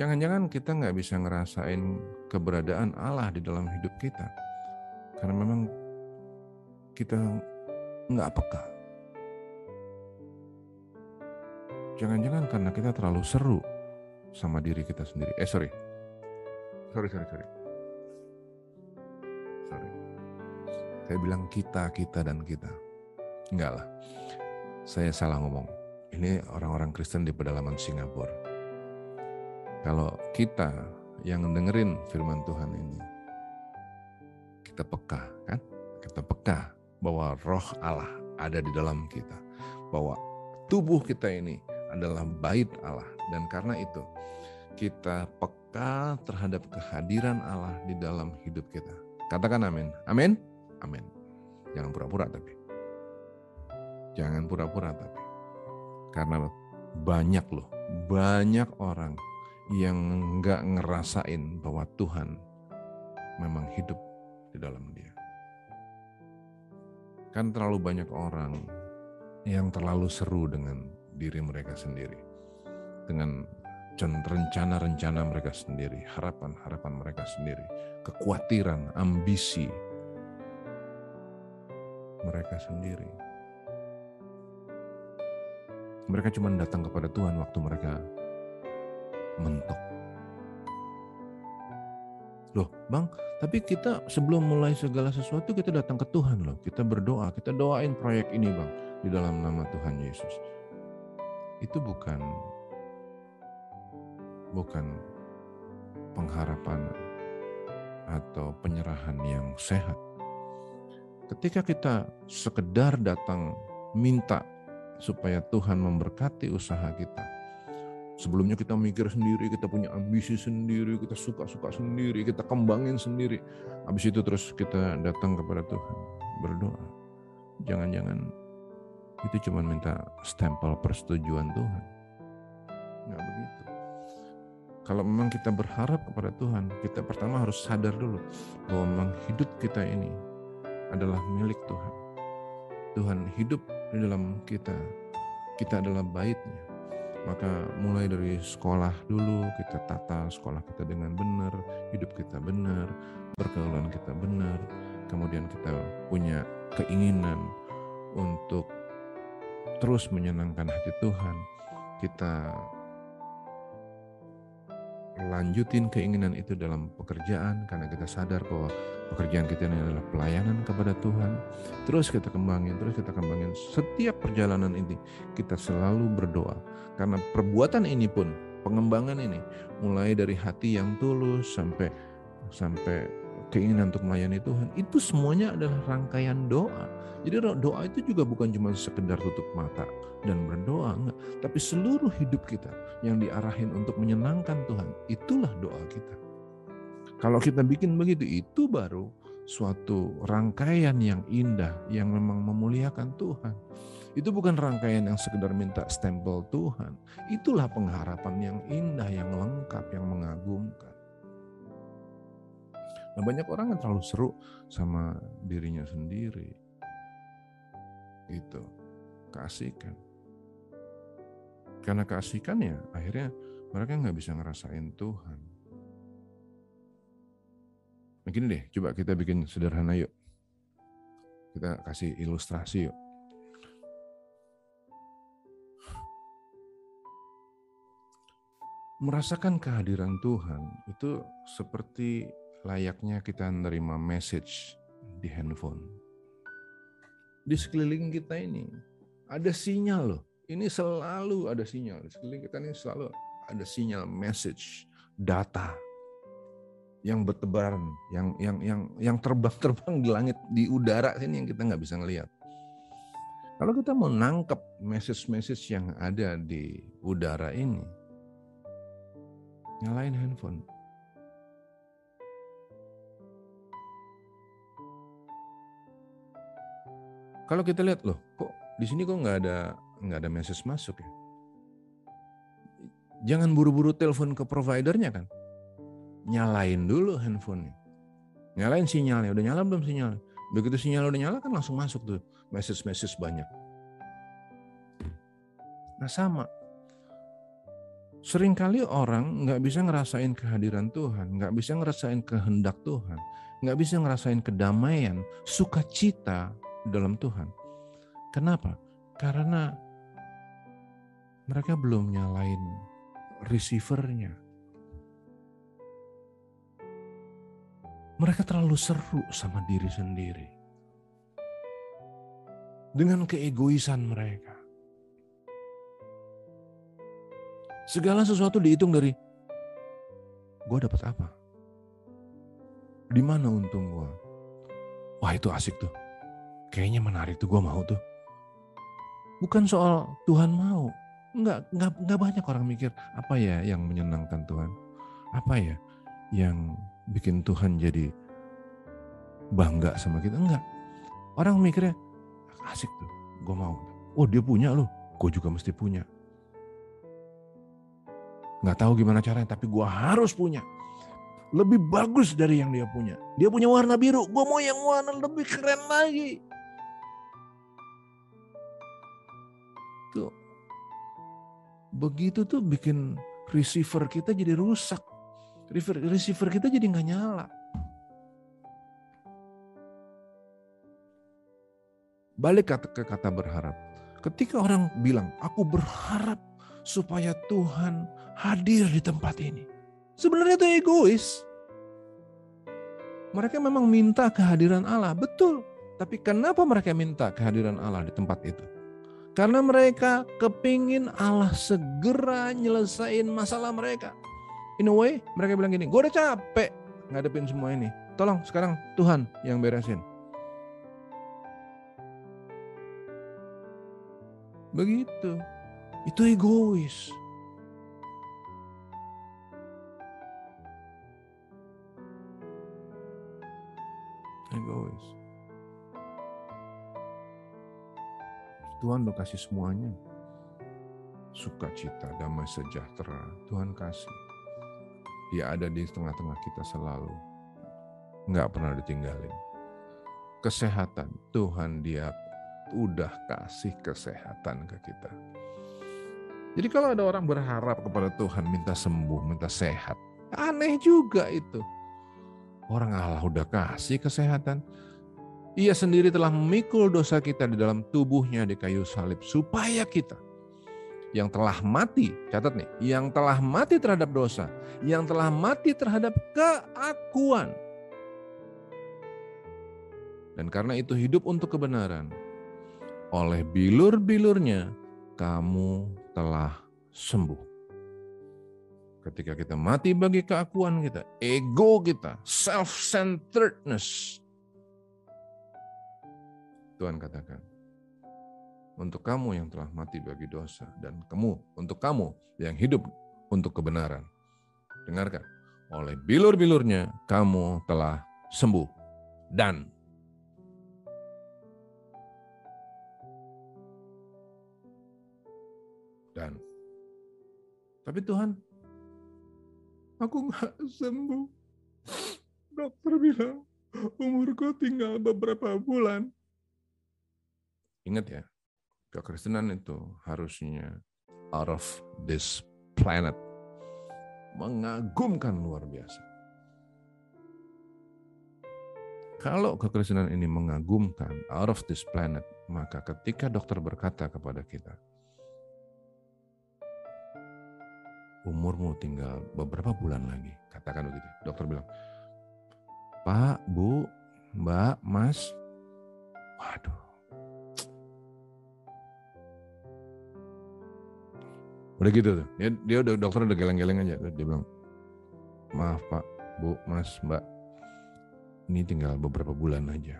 Jangan-jangan kita nggak bisa ngerasain keberadaan Allah di dalam hidup kita. Karena memang kita nggak peka. Jangan-jangan karena kita terlalu seru sama diri kita sendiri. Eh sorry. Sorry, sorry, sorry. Sorry. Saya bilang kita, kita, dan kita. Enggak lah. Saya salah ngomong. Ini orang-orang Kristen di pedalaman Singapura. Kalau kita yang dengerin firman Tuhan ini, kita peka kan? Kita peka bahwa roh Allah ada di dalam kita. Bahwa tubuh kita ini adalah bait Allah dan karena itu kita peka terhadap kehadiran Allah di dalam hidup kita. Katakan amin. Amin. Amin. Jangan pura-pura tapi. Jangan pura-pura tapi. Karena banyak loh, banyak orang yang nggak ngerasain bahwa Tuhan memang hidup di dalam dia. Kan terlalu banyak orang yang terlalu seru dengan diri mereka sendiri, dengan rencana-rencana mereka sendiri, harapan-harapan mereka sendiri, kekhawatiran, ambisi mereka sendiri. Mereka cuma datang kepada Tuhan waktu mereka mentok. Loh, Bang, tapi kita sebelum mulai segala sesuatu kita datang ke Tuhan loh. Kita berdoa, kita doain proyek ini, Bang, di dalam nama Tuhan Yesus itu bukan bukan pengharapan atau penyerahan yang sehat. Ketika kita sekedar datang minta supaya Tuhan memberkati usaha kita. Sebelumnya kita mikir sendiri, kita punya ambisi sendiri, kita suka-suka sendiri, kita kembangin sendiri. Habis itu terus kita datang kepada Tuhan, berdoa. Jangan-jangan itu cuma minta stempel persetujuan Tuhan. Nggak begitu. Kalau memang kita berharap kepada Tuhan, kita pertama harus sadar dulu bahwa memang hidup kita ini adalah milik Tuhan. Tuhan hidup di dalam kita. Kita adalah baitnya. Maka mulai dari sekolah dulu kita tata sekolah kita dengan benar, hidup kita benar, pergaulan kita benar, kemudian kita punya keinginan untuk terus menyenangkan hati Tuhan, kita lanjutin keinginan itu dalam pekerjaan karena kita sadar bahwa pekerjaan kita ini adalah pelayanan kepada Tuhan. Terus kita kembangin, terus kita kembangin. Setiap perjalanan ini kita selalu berdoa karena perbuatan ini pun pengembangan ini mulai dari hati yang tulus sampai sampai keinginan untuk melayani Tuhan itu semuanya adalah rangkaian doa jadi doa itu juga bukan cuma sekedar tutup mata dan berdoa, enggak. Tapi seluruh hidup kita yang diarahin untuk menyenangkan Tuhan, itulah doa kita. Kalau kita bikin begitu, itu baru suatu rangkaian yang indah, yang memang memuliakan Tuhan. Itu bukan rangkaian yang sekedar minta stempel Tuhan. Itulah pengharapan yang indah, yang lengkap, yang mengagumkan. Nah banyak orang yang terlalu seru sama dirinya sendiri. Itu keasikan. Karena keasikan ya akhirnya mereka nggak bisa ngerasain Tuhan. Begini deh coba kita bikin sederhana yuk. Kita kasih ilustrasi yuk. Merasakan kehadiran Tuhan itu seperti layaknya kita menerima message di handphone di sekeliling kita ini ada sinyal loh. Ini selalu ada sinyal. Di sekeliling kita ini selalu ada sinyal message, data yang bertebaran, yang yang yang yang terbang-terbang di langit, di udara sini yang kita nggak bisa ngelihat. Kalau kita mau nangkep message-message yang ada di udara ini, nyalain handphone. Kalau kita lihat loh, kok di sini kok nggak ada nggak ada message masuk ya? jangan buru-buru telepon ke providernya kan. Nyalain dulu handphonenya. Nyalain sinyalnya, udah nyala belum sinyal? Begitu sinyal udah nyala kan langsung masuk tuh message-message banyak. Nah sama, Seringkali orang nggak bisa ngerasain kehadiran Tuhan, nggak bisa ngerasain kehendak Tuhan, nggak bisa ngerasain kedamaian, sukacita dalam Tuhan. Kenapa? Karena mereka belum nyalain receivernya. Mereka terlalu seru sama diri sendiri. Dengan keegoisan mereka. Segala sesuatu dihitung dari gue dapat apa? Di mana untung gue? Wah itu asik tuh. Kayaknya menarik tuh gue mau tuh. Bukan soal Tuhan mau. Enggak, enggak, enggak banyak orang mikir apa ya yang menyenangkan Tuhan. Apa ya yang bikin Tuhan jadi bangga sama kita. Enggak. Orang mikirnya asik tuh. Gue mau. Oh dia punya loh. Gue juga mesti punya nggak tahu gimana caranya, tapi gue harus punya. Lebih bagus dari yang dia punya. Dia punya warna biru, gue mau yang warna lebih keren lagi. Tuh. Begitu tuh bikin receiver kita jadi rusak. Receiver kita jadi nggak nyala. Balik ke kata berharap. Ketika orang bilang, aku berharap supaya Tuhan hadir di tempat ini. Sebenarnya itu egois. Mereka memang minta kehadiran Allah, betul. Tapi kenapa mereka minta kehadiran Allah di tempat itu? Karena mereka kepingin Allah segera nyelesain masalah mereka. In a way, mereka bilang gini, gue udah capek ngadepin semua ini. Tolong sekarang Tuhan yang beresin. Begitu. Itu egois. Tuhan udah kasih semuanya. Sukacita, damai sejahtera, Tuhan kasih. Dia ada di tengah-tengah kita selalu. Nggak pernah ditinggalin. Kesehatan, Tuhan dia udah kasih kesehatan ke kita. Jadi kalau ada orang berharap kepada Tuhan minta sembuh, minta sehat, aneh juga itu. Orang Allah udah kasih kesehatan. Ia sendiri telah memikul dosa kita di dalam tubuhnya di kayu salib supaya kita yang telah mati, catat nih, yang telah mati terhadap dosa, yang telah mati terhadap keakuan. Dan karena itu hidup untuk kebenaran. Oleh bilur-bilurnya kamu telah sembuh. Ketika kita mati bagi keakuan kita, ego kita, self-centeredness. Tuhan katakan, untuk kamu yang telah mati bagi dosa, dan kamu, untuk kamu yang hidup untuk kebenaran. Dengarkan, oleh bilur-bilurnya kamu telah sembuh. Dan Dan tapi Tuhan, aku nggak sembuh. Dokter bilang umurku tinggal beberapa bulan. Ingat ya, kekristenan itu harusnya out of this planet. Mengagumkan luar biasa. Kalau kekristenan ini mengagumkan out of this planet, maka ketika dokter berkata kepada kita, umurmu tinggal beberapa bulan lagi. Katakan begitu. Dokter bilang, Pak, Bu, Mbak, Mas, waduh. Udah gitu tuh. Dia, dia udah dokter udah geleng-geleng aja. Dia bilang, maaf Pak, Bu, Mas, Mbak, ini tinggal beberapa bulan aja.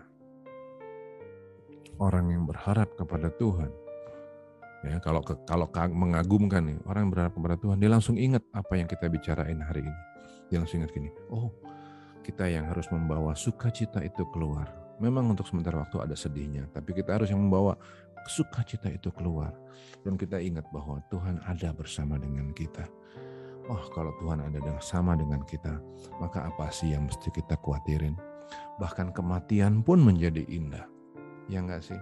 Orang yang berharap kepada Tuhan Ya, kalau ke, kalau mengagumkan nih, orang yang berharap kepada Tuhan, dia langsung ingat apa yang kita bicarain hari ini. Dia langsung ingat gini, oh kita yang harus membawa sukacita itu keluar. Memang untuk sementara waktu ada sedihnya, tapi kita harus yang membawa sukacita itu keluar. Dan kita ingat bahwa Tuhan ada bersama dengan kita. Oh, kalau Tuhan ada sama dengan kita, maka apa sih yang mesti kita khawatirin? Bahkan kematian pun menjadi indah. Ya enggak sih?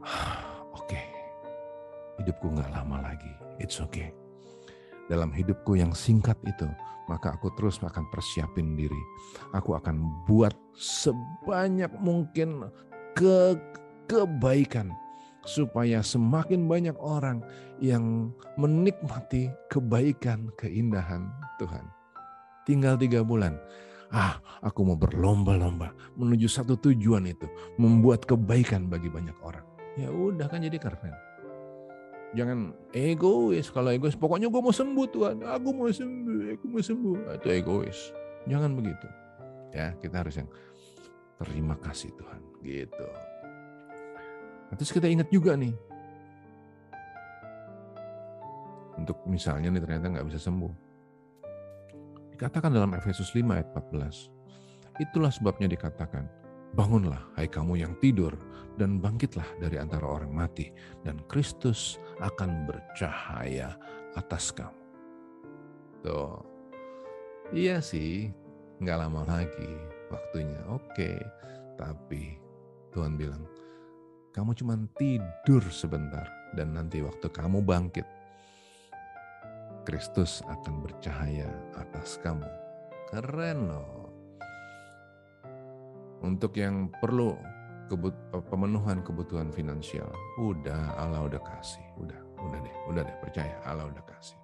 [sighs] Oke, okay. hidupku nggak lama lagi. It's okay. Dalam hidupku yang singkat itu, maka aku terus akan persiapin diri. Aku akan buat sebanyak mungkin ke kebaikan supaya semakin banyak orang yang menikmati kebaikan, keindahan Tuhan. Tinggal tiga bulan. Ah, aku mau berlomba-lomba menuju satu tujuan itu, membuat kebaikan bagi banyak orang. Ya udah kan jadi keren. Jangan egois. Kalau egois, pokoknya gue mau sembuh Tuhan. Aku mau sembuh, aku mau sembuh. Ah, itu egois. Jangan begitu. Ya, kita harus yang terima kasih Tuhan. Gitu. Nah, terus kita ingat juga nih, untuk misalnya nih ternyata nggak bisa sembuh. Dikatakan dalam Efesus 5 ayat 14, itulah sebabnya dikatakan, bangunlah hai kamu yang tidur dan bangkitlah dari antara orang mati dan Kristus akan bercahaya atas kamu. Tuh, iya sih, nggak lama lagi waktunya. Oke, tapi Tuhan bilang, kamu cuma tidur sebentar dan nanti waktu kamu bangkit, Kristus akan bercahaya atas kamu. Keren loh. Untuk yang perlu kebut, pemenuhan kebutuhan finansial, udah Allah udah kasih, udah, udah deh, udah deh percaya Allah udah kasih.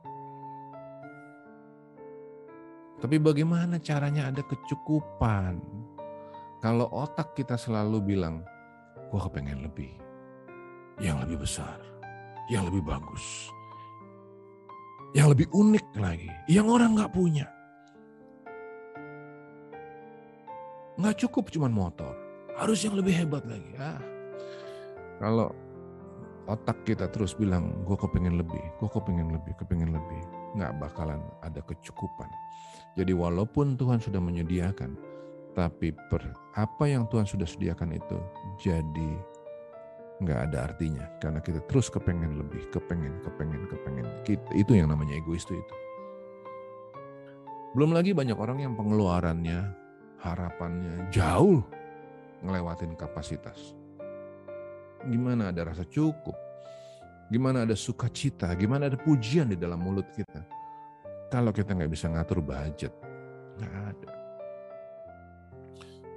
Tapi bagaimana caranya ada kecukupan? Kalau otak kita selalu bilang, gue kepengen lebih. Yang lebih besar, yang lebih bagus, yang lebih unik lagi, yang orang nggak punya. Nggak cukup cuman motor, harus yang lebih hebat lagi. Ah, kalau otak kita terus bilang, gue kepengen lebih, gue kepengen lebih, kepengen lebih, nggak bakalan ada kecukupan. Jadi walaupun Tuhan sudah menyediakan, tapi per, apa yang Tuhan sudah sediakan itu jadi nggak ada artinya karena kita terus kepengen lebih, kepengen, kepengen, kepengen. Kita, itu yang namanya egois itu itu. Belum lagi banyak orang yang pengeluarannya, harapannya jauh ngelewatin kapasitas. Gimana ada rasa cukup? Gimana ada sukacita? Gimana ada pujian di dalam mulut kita? Kalau kita nggak bisa ngatur budget, nggak ada.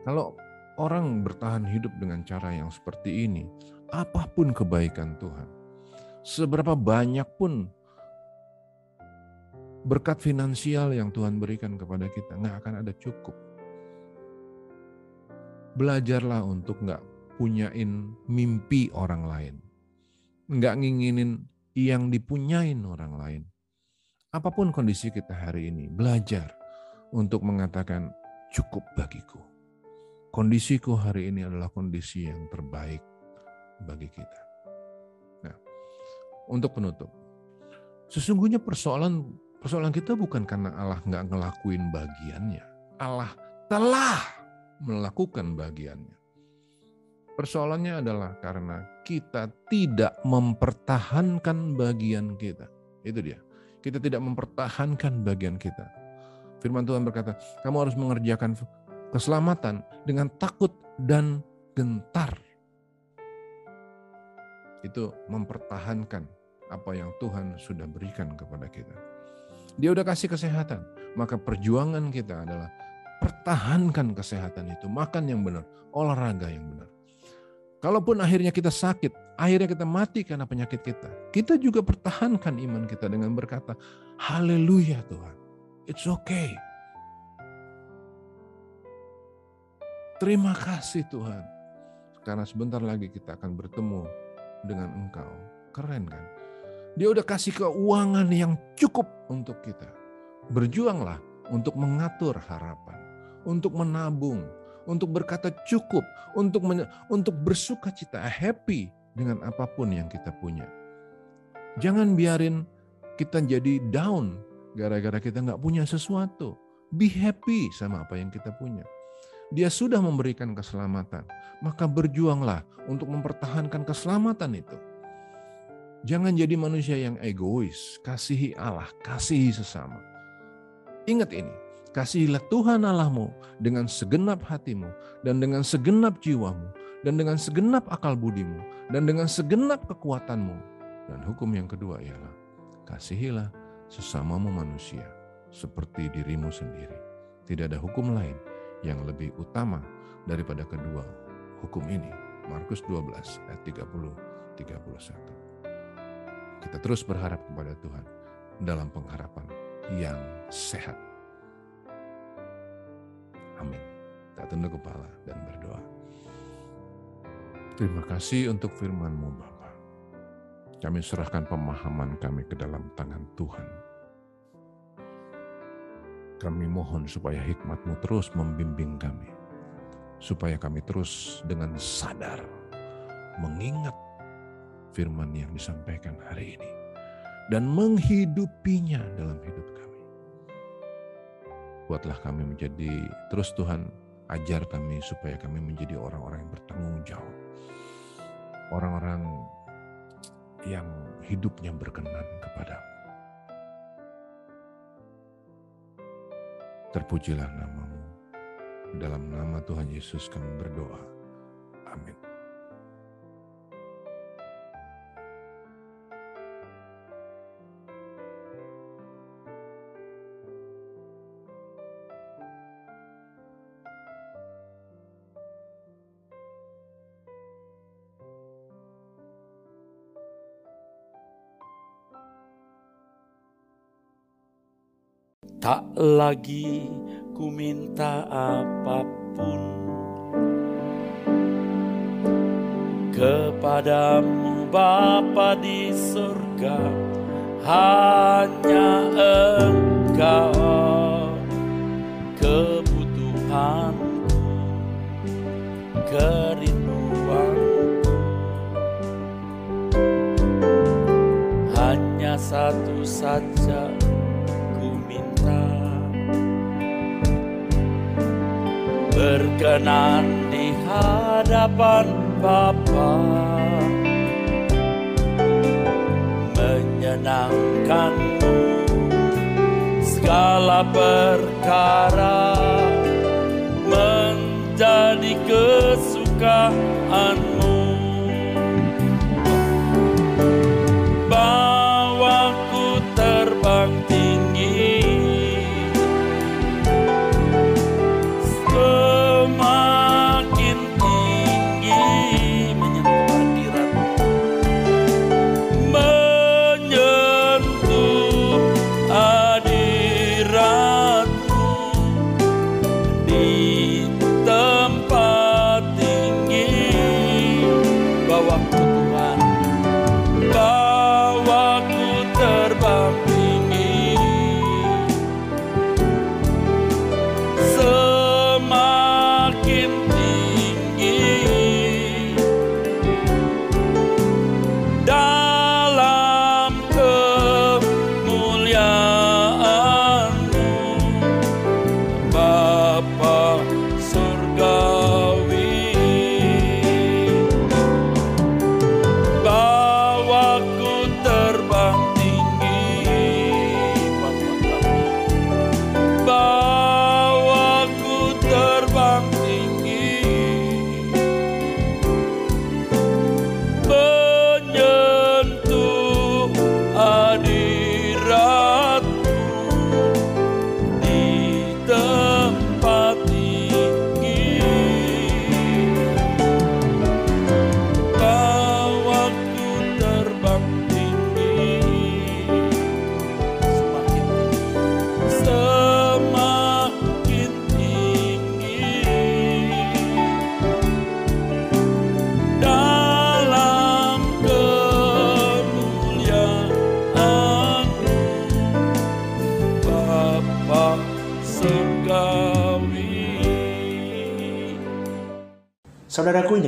Kalau orang bertahan hidup dengan cara yang seperti ini, apa pun kebaikan Tuhan, seberapa banyak pun berkat finansial yang Tuhan berikan kepada kita, nggak akan ada cukup. Belajarlah untuk nggak punyain mimpi orang lain. Nggak nginginin yang dipunyain orang lain. Apa pun kondisi kita hari ini, belajar untuk mengatakan cukup bagiku kondisiku hari ini adalah kondisi yang terbaik bagi kita. Nah, untuk penutup, sesungguhnya persoalan persoalan kita bukan karena Allah nggak ngelakuin bagiannya. Allah telah melakukan bagiannya. Persoalannya adalah karena kita tidak mempertahankan bagian kita. Itu dia. Kita tidak mempertahankan bagian kita. Firman Tuhan berkata, kamu harus mengerjakan keselamatan dengan takut dan gentar. Itu mempertahankan apa yang Tuhan sudah berikan kepada kita. Dia udah kasih kesehatan, maka perjuangan kita adalah pertahankan kesehatan itu, makan yang benar, olahraga yang benar. Kalaupun akhirnya kita sakit, akhirnya kita mati karena penyakit kita, kita juga pertahankan iman kita dengan berkata, Haleluya Tuhan, it's okay. Terima kasih Tuhan. Karena sebentar lagi kita akan bertemu dengan Engkau. Keren kan? Dia udah kasih keuangan yang cukup untuk kita. Berjuanglah untuk mengatur harapan, untuk menabung, untuk berkata cukup, untuk untuk bersuka cita, happy dengan apa pun yang kita punya. Jangan biarin kita jadi down gara-gara kita nggak punya sesuatu. Be happy sama apa yang kita punya. Dia sudah memberikan keselamatan, maka berjuanglah untuk mempertahankan keselamatan itu. Jangan jadi manusia yang egois. Kasihi Allah, kasihi sesama. Ingat ini, kasihilah Tuhan Allahmu dengan segenap hatimu dan dengan segenap jiwamu dan dengan segenap akal budimu dan dengan segenap kekuatanmu. Dan hukum yang kedua ialah kasihilah sesamamu manusia seperti dirimu sendiri. Tidak ada hukum lain yang lebih utama daripada kedua hukum ini. Markus 12 ayat 30 31. Kita terus berharap kepada Tuhan dalam pengharapan yang sehat. Amin. Kita tunduk kepala dan berdoa. Terima kasih untuk firman-Mu Bapa. Kami serahkan pemahaman kami ke dalam tangan Tuhan. Kami mohon supaya hikmat-Mu terus membimbing kami. Supaya kami terus dengan sadar mengingat firman yang disampaikan hari ini dan menghidupinya dalam hidup kami. Buatlah kami menjadi terus Tuhan ajar kami supaya kami menjadi orang-orang yang bertanggung jawab. Orang-orang yang hidupnya berkenan kepada Terpujilah namamu. Dalam nama Tuhan Yesus kami berdoa. Amin. Lagi ku minta apa pun Kepadamu Bapa di surga Hanya engkau kebutuhanku Kerinduanku. Hanya satu saja berkenan di hadapan Bapa. Menyenangkanmu segala perkara menjadi kesukaanmu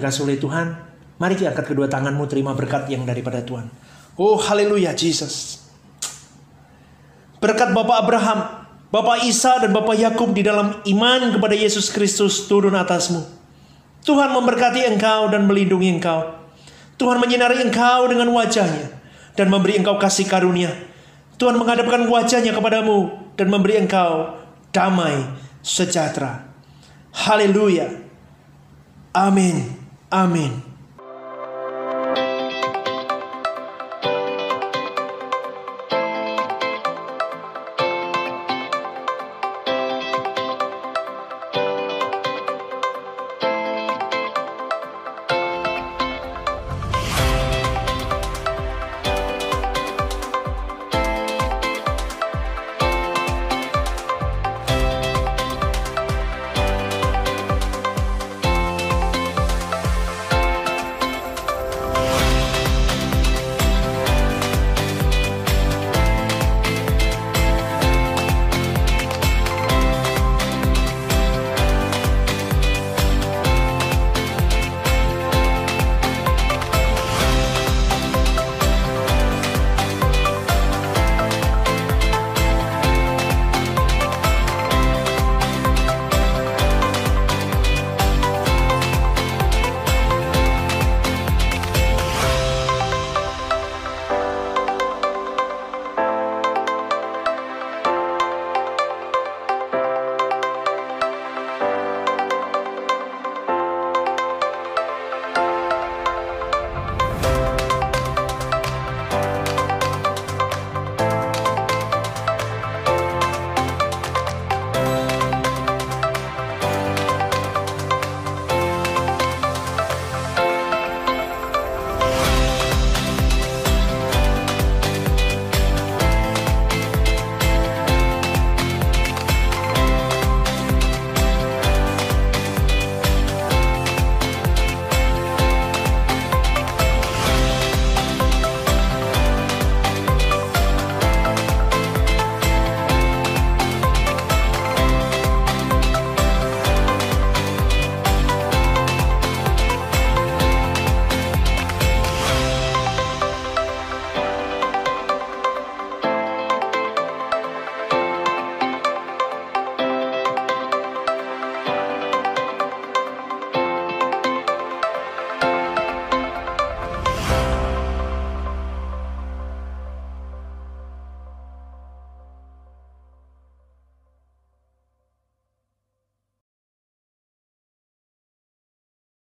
dikasih oleh Tuhan, mari kita angkat kedua tanganmu terima berkat yang daripada Tuhan. Oh haleluya Jesus. Berkat Bapak Abraham, Bapak Isa dan Bapak Yakub di dalam iman kepada Yesus Kristus turun atasmu. Tuhan memberkati engkau dan melindungi engkau. Tuhan menyinari engkau dengan wajahnya dan memberi engkau kasih karunia. Tuhan menghadapkan wajahnya kepadamu dan memberi engkau damai sejahtera. Haleluya. Amin. Amin.